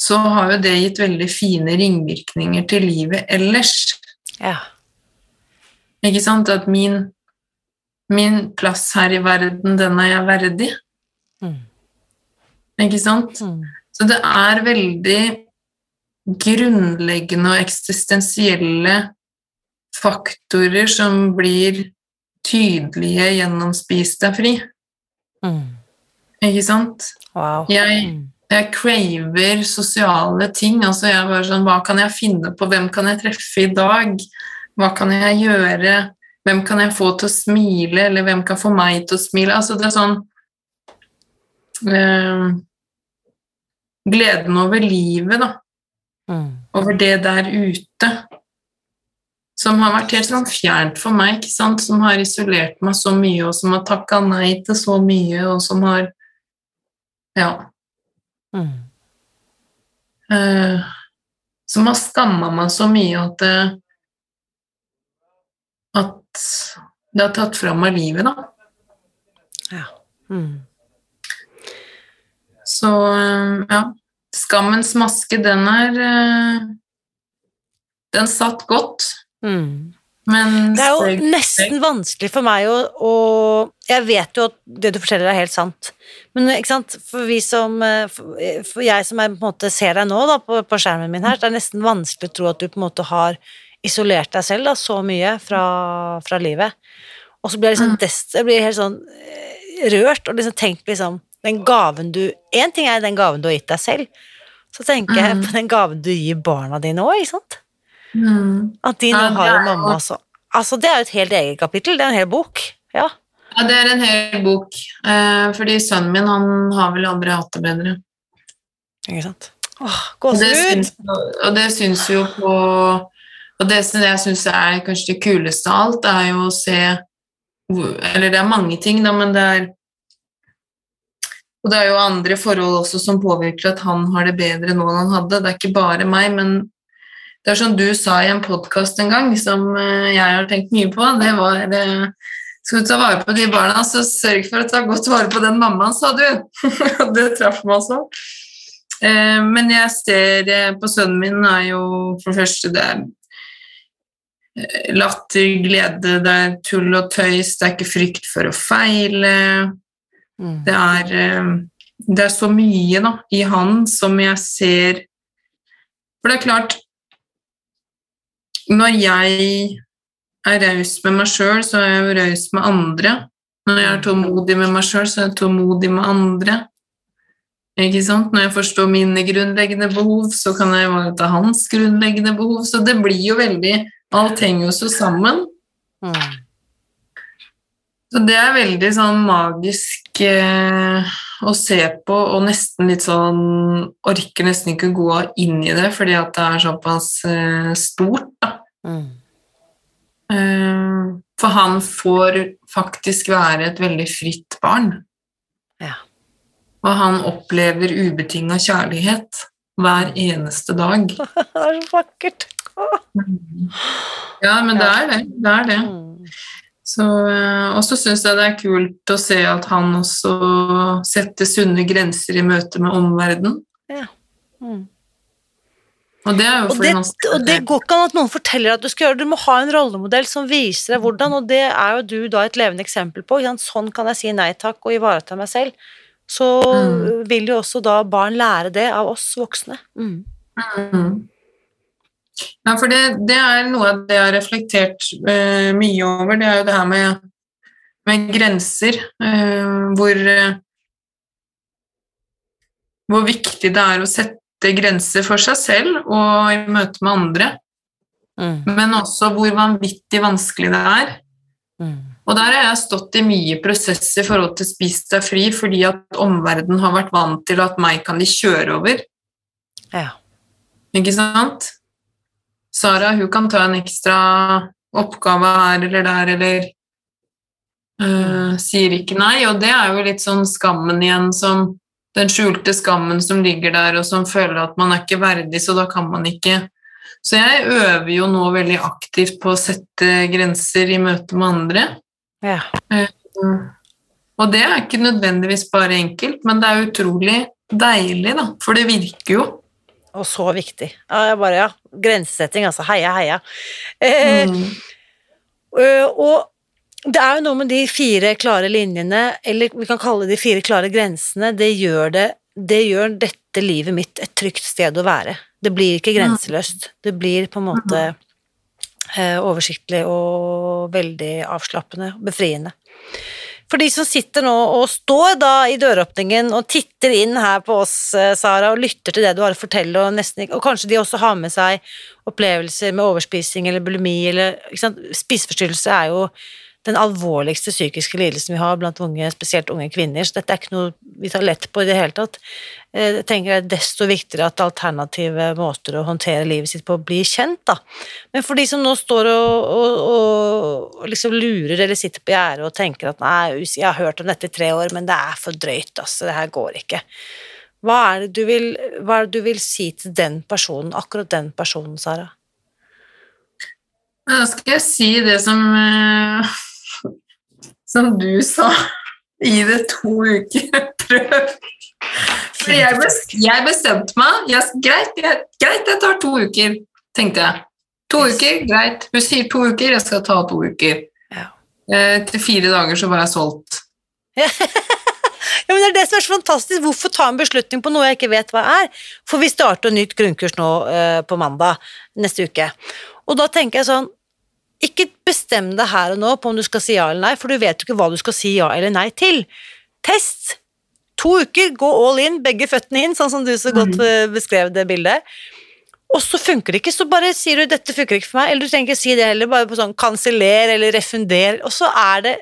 så har jo det gitt veldig fine ringvirkninger til livet ellers. ja. Ikke sant? At min, min plass her i verden, den er jeg verdig. Mm. Ikke sant? Mm. Så det er veldig grunnleggende og eksistensielle faktorer som blir tydelige gjennom Spis deg fri. Mm. Ikke sant? Wow. Jeg, Mm. jeg craver sosiale ting. Altså jeg bare sånn, Hva kan jeg finne på? Hvem kan jeg treffe i dag? Hva kan jeg gjøre? Hvem kan jeg få til å smile, eller hvem kan få meg til å smile? Altså det er sånn øh, Gleden over livet, da. Mm. Over det der ute. Som har vært helt sånn fjernt for meg, ikke sant? som har isolert meg så mye, og som har takka nei til så mye, og som har Ja. Mm. Uh, som har skamma meg så mye at det At det har tatt fra meg livet, da. Ja. Mm. Så uh, ja. Skammens maske, den er uh, Den satt godt, Mm. men Det er jo nesten vanskelig for meg å, å Jeg vet jo at det du forteller er helt sant, men ikke sant? for vi som eh, For for jeg som er, på en måte ser deg nå da, på, på skjermen min her, det er nesten vanskelig å tro at du på en måte har isolert deg selv da, så mye fra, fra livet. Og så blir jeg liksom Mm. dest, jeg blir helt sånn eh, rørt og liksom tenkt liksom Den gaven du En ting er den gaven du har gitt deg selv, så tenker jeg Mm. på den gaven du gir barna dine òg, ikke sant? Mm. At de nå Ja, har en jo- mamma også. Altså, det er jo et helt eget kapittel. Det er en hel bok. Ja. Ja, det er en hel bok, eh, fordi sønnen min han har vel aldri hatt det bedre. Ikke sant? Åh, gåsehud! og det syns jo på Og det som jeg syns er kanskje det kuleste av alt, er jo å se Eller det er mange ting, da, men det er Og det er jo andre forhold også som påvirker at han har det bedre nå enn han hadde. Det er ikke bare meg, men det er som du sa i en podkast en gang, som eh, jeg har tenkt mye på. Det var det, Skal du ta vare på de barna, så sørg for å ta godt vare på den mammaen, sa du. (laughs) Og det traff meg også. Eh, Men jeg ser eh, på sønnen min er jo for det første det er latter, glede, det er tull og tøys, det er ikke frykt for å feile. Mm. Det er det er så mye da, i han som jeg ser For det er klart Når jeg er raus med meg sjøl, så er jeg raus med andre. Når jeg er tålmodig med meg sjøl, så er jeg tålmodig med andre. Ikke sant? Når jeg forstår mine grunnleggende behov, så kan jeg ivareta hans grunnleggende behov. Så det blir jo veldig Alt henger jo så sammen. Mm. Så det er veldig sånn magisk eh, å se på, og nesten litt sånn Orker nesten ikke gå inn i det fordi at det er såpass eh, stort, da. Mm. Eh, for han får faktisk være et veldig fritt barn. Ja. Og han opplever ubetinga kjærlighet hver eneste dag. (laughs) Det er så vakkert. Ja, men det er det. Det er det. Så, eh, og så syns jeg det er kult å se at han også setter sunne grenser i møte med omverdenen. Mm. Og det Og det, og det går ikke an at noen forteller at du skal gjøre det. Du må ha en rollemodell som viser deg hvordan, og det er jo du da et levende eksempel på. Sånn kan jeg si nei takk og ivareta meg selv. Så Mm. vil jo også da barn lære det av oss voksne. Mm. Mm. Ja, for det, det er noe av det jeg har reflektert uh, mye over, det er jo det her med, med grenser. Uh, hvor, uh, hvor viktig det er å sette grenser for seg selv og i møte med andre, Mm. men også hvor vanvittig vanskelig det er. Mm. Og der har jeg stått i mye prosess i forhold til Spis deg fri, fordi at omverdenen har vært vant til at meg kan de kjøre over. Ja. Ikke sant? Sara hun kan ta en ekstra oppgave her eller der, eller øh, sier ikke nei. Og det er jo litt sånn skammen igjen, som den skjulte skammen som ligger der, og som føler at man er ikke verdig, så da kan man ikke. Så jeg øver jo nå veldig aktivt på å sette grenser i møte med andre. ja. Og det er ikke nødvendigvis bare enkelt, men det er utrolig deilig, da, for det virker jo. Og så viktig. Ja, bare, ja. Grensesetting, altså. Heia, heia. Eh, Mm. Øh, og det er jo noe med de fire klare linjene, eller vi kan kalle det de fire klare grensene, det gjør, det, det gjør dette livet mitt et trygt sted å være. Det blir ikke grenseløst. Det blir på en måte eh, oversiktlig og veldig avslappende befriende. For de som sitter nå og står da i døråpningen og titter inn her på oss, eh, Sara, og lytter til det du har å fortelle, og, nesten, og kanskje de også har med seg opplevelser med overspising eller bulimi eller ikke sant? Spiseforstyrrelse er jo den alvorligste psykiske lidelsen vi har blant unge, spesielt unge kvinner, så dette er ikke noe vi tar lett på i det hele tatt. Eh, Jeg tenker det er desto viktigere at alternative måter å håndtere livet sitt på blir kjent, da. Men for de som nå står og, og, og, liksom lurer eller sitter på gjerdet og tenker at nei, jeg har hørt om dette i tre år, men det er for drøyt, altså, det her går ikke. Hva er, vil, hva er det du vil si til den personen, akkurat den personen, Sara? Da skal jeg si det som eh, Som du sa. Gi det to uker. Prøv. For jeg, best, jeg bestemte meg. Jeg, greit, jeg, greit, jeg tar to uker, tenkte jeg. To uker, greit. Hun sier to uker, jeg skal ta to uker. Ja. Eh, fire dager så var jeg solgt. (laughs) Ja, men Det er det som er så fantastisk. Hvorfor ta en beslutning på noe jeg ikke vet hva er? For vi starter nytt grunnkurs nå eh, på mandag neste uke. Og da tenker jeg sånn Ikke bestem deg her og nå på om du skal si ja eller nei, for du vet jo ikke hva du skal si ja eller nei til. Test. To uker, gå all in, begge føttene inn, sånn som du så godt eh, beskrev det bildet. Og så funker det ikke, så bare sier du 'dette funker ikke for meg', eller du trenger ikke si det heller, bare på sånn 'kanseller' eller 'refunder', og så er det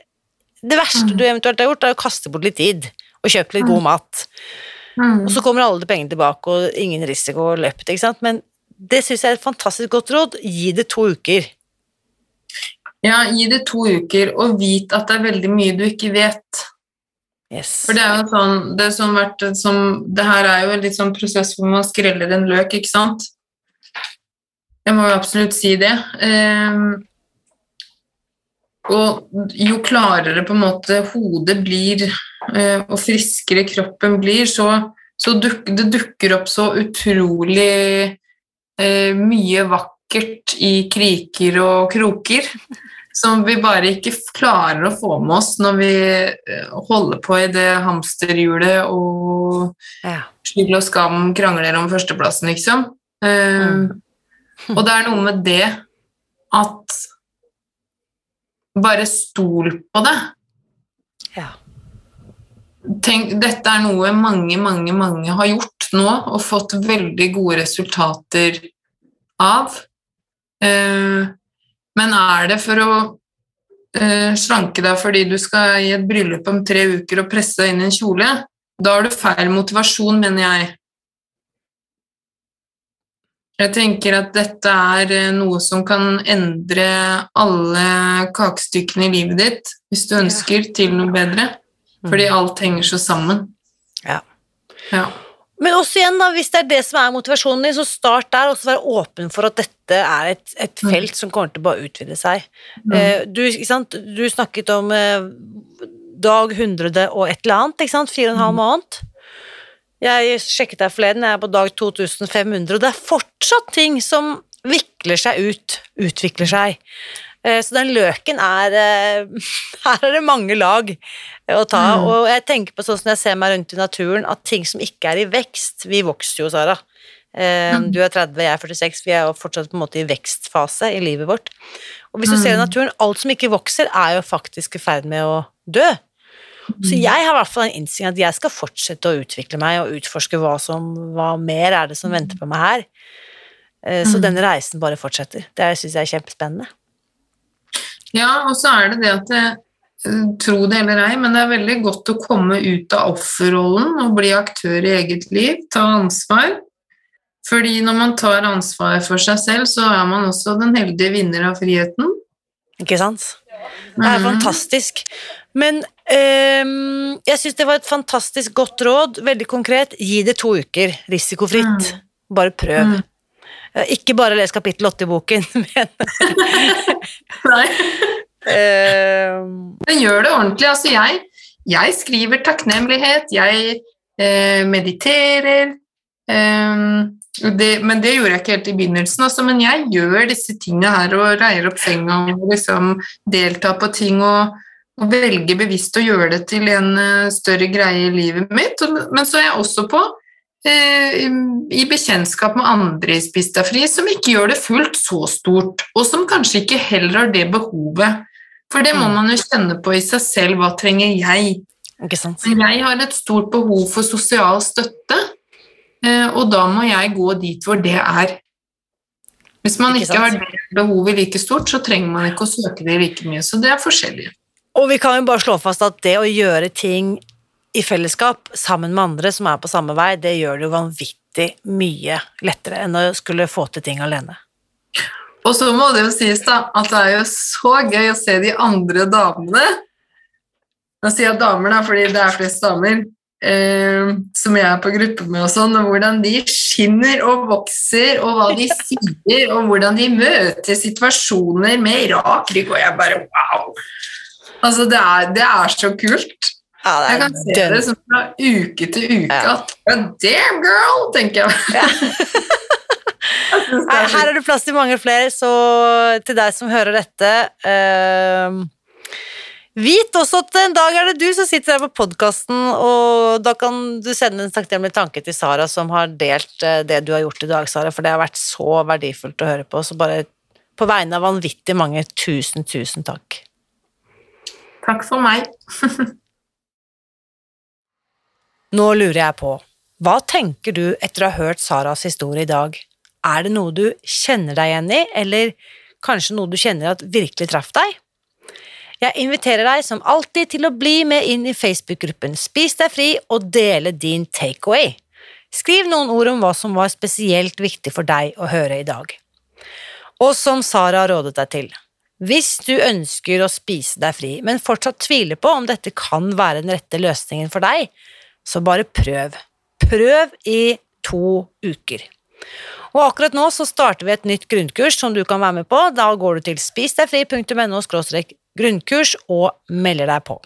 det verste du eventuelt har gjort, er å kaste bort litt tid og kjøpe litt god mat. Og så kommer alle de pengene tilbake, og ingen risiko løpt, ikke sant. Men det syns jeg er et fantastisk godt råd. Gi det to uker. Ja, gi det to uker, og vit at det er veldig mye du ikke vet. Yes. For det er jo sånn, det, sånn vært, som, det her er jo en litt sånn prosess hvor man skreller en løk, ikke sant? Jeg må jo absolutt si det. Ehm, og jo klarere på en måte hodet blir, eh, og friskere kroppen blir, så, så duk, det dukker opp så utrolig eh, mye vakkert i kriker og kroker. Som vi bare ikke klarer å få med oss når vi eh, holder på i det hamsterhjulet og Ja. skyld og skam krangler om førsteplassen, liksom. Mm. Um, (laughs) Og det er noe med det at Bare stol på det. ja. Tenk, dette er noe mange, mange, mange har gjort nå og fått veldig gode resultater av. Eh, men er det for å uh, slanke deg fordi du skal i et bryllup om tre uker og presse deg inn i en kjole, da har du feil motivasjon, mener jeg. Jeg tenker at dette er eh, noe som kan endre alle kakestykkene i livet ditt, hvis du ønsker, til noe bedre. Fordi alt henger så sammen. Ja. Ja. Men også igjen, da, hvis det er det som er motivasjonen din, så start der, og så være åpen for at dette er et, et Mm. felt som kommer til å bare utvide seg. Mm. Eh, du, du snakket om eh, dag 100 og et eller annet, ikke sant? Fire og en halv Mm. måned. Jeg sjekket deg forleden, jeg er på dag 2500, og det er fortsatt ting som vikler seg ut, utvikler seg. Eh, Så den løken er eh, (laughs) Her er det mange lag å ta. Mm. Og jeg tenker på sånn som jeg ser meg rundt i naturen, at ting som ikke er i vekst Vi vokser jo, Sara. Eh, Mm. Du er 30, jeg er 46. Vi er jo fortsatt på en måte i vekstfase i livet vårt. Og hvis du ser i Mm. naturen, alt som ikke vokser, er jo faktisk i ferd med å dø. Så Mm. jeg har i hvert fall en innstilling at jeg skal fortsette å utvikle meg og utforske hva som hva mer er det som venter på meg her. Eh, Så denne den reisen bare fortsetter. Det syns jeg er kjempespennende. Ja, og så er det det at det, eh, Tro det eller ei, men det er veldig godt å komme ut av offerrollen og bli aktør i eget liv, ta ansvar. Fordi når man tar ansvar for seg selv, så er man også den heldige vinner av friheten. Ikke sant? Det er Mhm. fantastisk. Men ehm, jeg syns det var et fantastisk godt råd, veldig konkret. Gi det to uker, risikofritt. Mm. Bare prøv. Eh, Ikke bare les kapittel åtte i boken, (laughs) men Nei. Uh, Men gjør det ordentlig. Altså, jeg, jeg skriver takknemlighet, jeg eh, mediterer eh, det, Men det gjorde jeg ikke helt i begynnelsen, altså, men jeg gjør disse tingene her og reier opp senga og liksom deltar på ting og, og velger bevisst å gjøre det til en uh, større greie i livet mitt. Men så er jeg også på i- i bekjentskap med andre i Spistafri fri som ikke gjør det fullt så stort, og som kanskje ikke heller har det behovet. For det må Mm. man jo kjenne på i seg selv. Hva trenger jeg? Jeg har et stort behov for sosial støtte, eh, og da må jeg gå dit hvor det er. Hvis man Ikke ikke, har det behovet like stort, så trenger man ikke å søke det like mye. Så det er forskjellig. Og vi kan jo bare slå fast at det å gjøre ting i fellesskap sammen med andre som er på samme vei, det gjør det jo vanvittig mye lettere enn å skulle få til ting alene. Og så må det jo sies da, at det er jo så gøy å se de andre damene. Nå sier jeg damer, da, fordi det er flest damer. Eh, som jeg er på gruppe med, og sånn, og hvordan de skinner og vokser, og hva de (laughs) sier, og hvordan de møter situasjoner med rak rygg, og jeg bare wow! Altså, det er, det er så kult. Ja, Jeg kan se dønn. det som fra uke til uke Ja. at damn girl, tenker jeg. Ja. (laughs) (laughs) Her, er her er det plass til mange flere, så til deg som hører dette uh, Vit også at en dag er det du som sitter her på podkasten, og da kan du sende en takknemlig tanke til Sara som har delt eh, det du har gjort i dag, Sara, for det har vært så verdifullt å høre på. Så bare på vegne av vanvittig mange, tusen, tusen takk. Takk for meg. (laughs) Nå lurer jeg på, hva tenker du etter å ha hørt Saras historie i dag? Er det noe du kjenner deg igjen i, eller kanskje noe du kjenner at virkelig traff deg? Jeg inviterer deg som alltid til å bli med inn i Facebook-gruppen Spis deg fri og dele din takeaway. Skriv noen ord om hva som var spesielt viktig for deg å høre i dag. Og som Sara rådet deg til, hvis du ønsker å spise deg fri, men fortsatt tviler på om dette kan være den rette løsningen for deg, så bare prøv. Prøv i to uker. Og akkurat nå så starter vi et nytt grunnkurs som du kan være med på. Da går du til spisdegfri.no grunnkurs og melder deg på.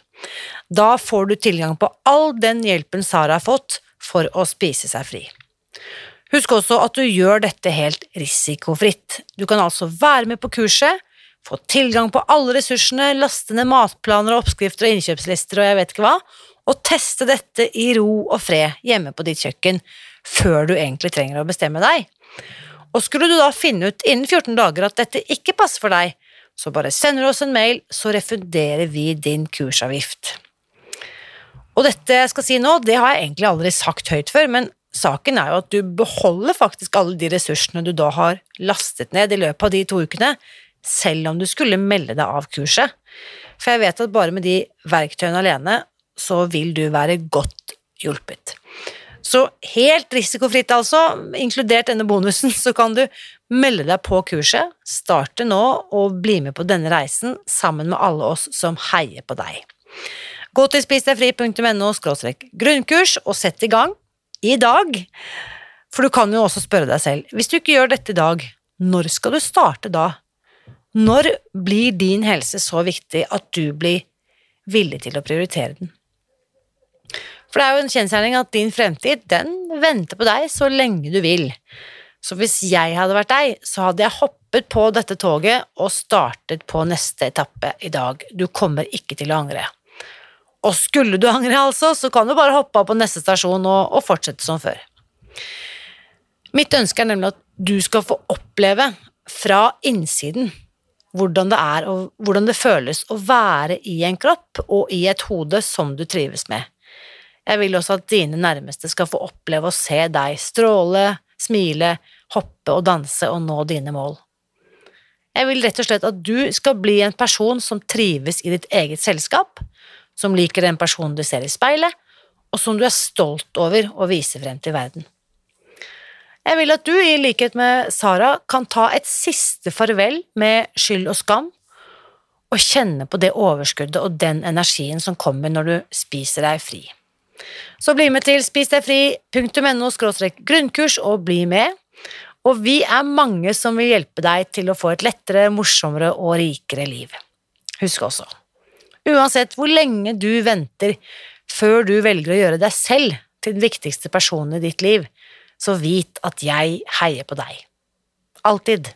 Da får du tilgang på all den hjelpen Sara har fått for å spise seg fri. Husk også at du gjør dette helt risikofritt. Du kan altså være med på kurset, få tilgang på alle ressursene, laste ned matplaner og oppskrifter og innkjøpslister og jeg vet ikke hva, og teste dette i ro og fred hjemme på ditt kjøkken før du egentlig trenger å bestemme deg. Og skulle du da finne ut innen 14 dager at dette ikke passer for deg, så bare sender du oss en mail, så refunderer vi din kursavgift. Og dette jeg skal si nå, det har jeg egentlig aldri sagt høyt før, men saken er jo at du beholder faktisk alle de ressursene du da har lastet ned i løpet av de to ukene, selv om du skulle melde deg av kurset. For jeg vet at bare med de verktøyene alene, så vil du være godt hjulpet. Så helt risikofritt, altså, inkludert denne bonusen, så kan du melde deg på kurset, starte nå og bli med på denne reisen sammen med alle oss som heier på deg. Gå til spisdegfri.no grunnkurs og sett i gang i dag. For du kan jo også spørre deg selv, hvis du ikke gjør dette i dag, når skal du starte da? Når blir din helse så viktig at du blir villig til å prioritere den? For det er jo en kjensgjerning at din fremtid, den venter på deg så lenge du vil. Så hvis jeg hadde vært deg, så hadde jeg hoppet på dette toget og startet på neste etappe i dag. Du kommer ikke til å angre. Og skulle du angre, altså, så kan du bare hoppe av på neste stasjon og, og fortsette som før. Mitt ønske er nemlig at du skal få oppleve fra innsiden hvordan det er og hvordan det føles å være i en kropp og i et hode som du trives med. Jeg vil også at dine nærmeste skal få oppleve å se deg stråle, smile, hoppe og danse og nå dine mål. Jeg vil rett og slett at du skal bli en person som trives i ditt eget selskap, som liker den personen du ser i speilet, og som du er stolt over å vise frem til verden. Jeg vil at du, i likhet med Sara, kan ta et siste farvel med skyld og skam, og kjenne på det overskuddet og den energien som kommer når du spiser deg fri. Så bli med til spisdegfri.no grunnkurs og bli med. Og vi er mange som vil hjelpe deg til å få et lettere, morsommere og rikere liv. Husk også, uansett hvor lenge du venter før du velger å gjøre deg selv til den viktigste personen i ditt liv, så vit at jeg heier på deg. Alltid.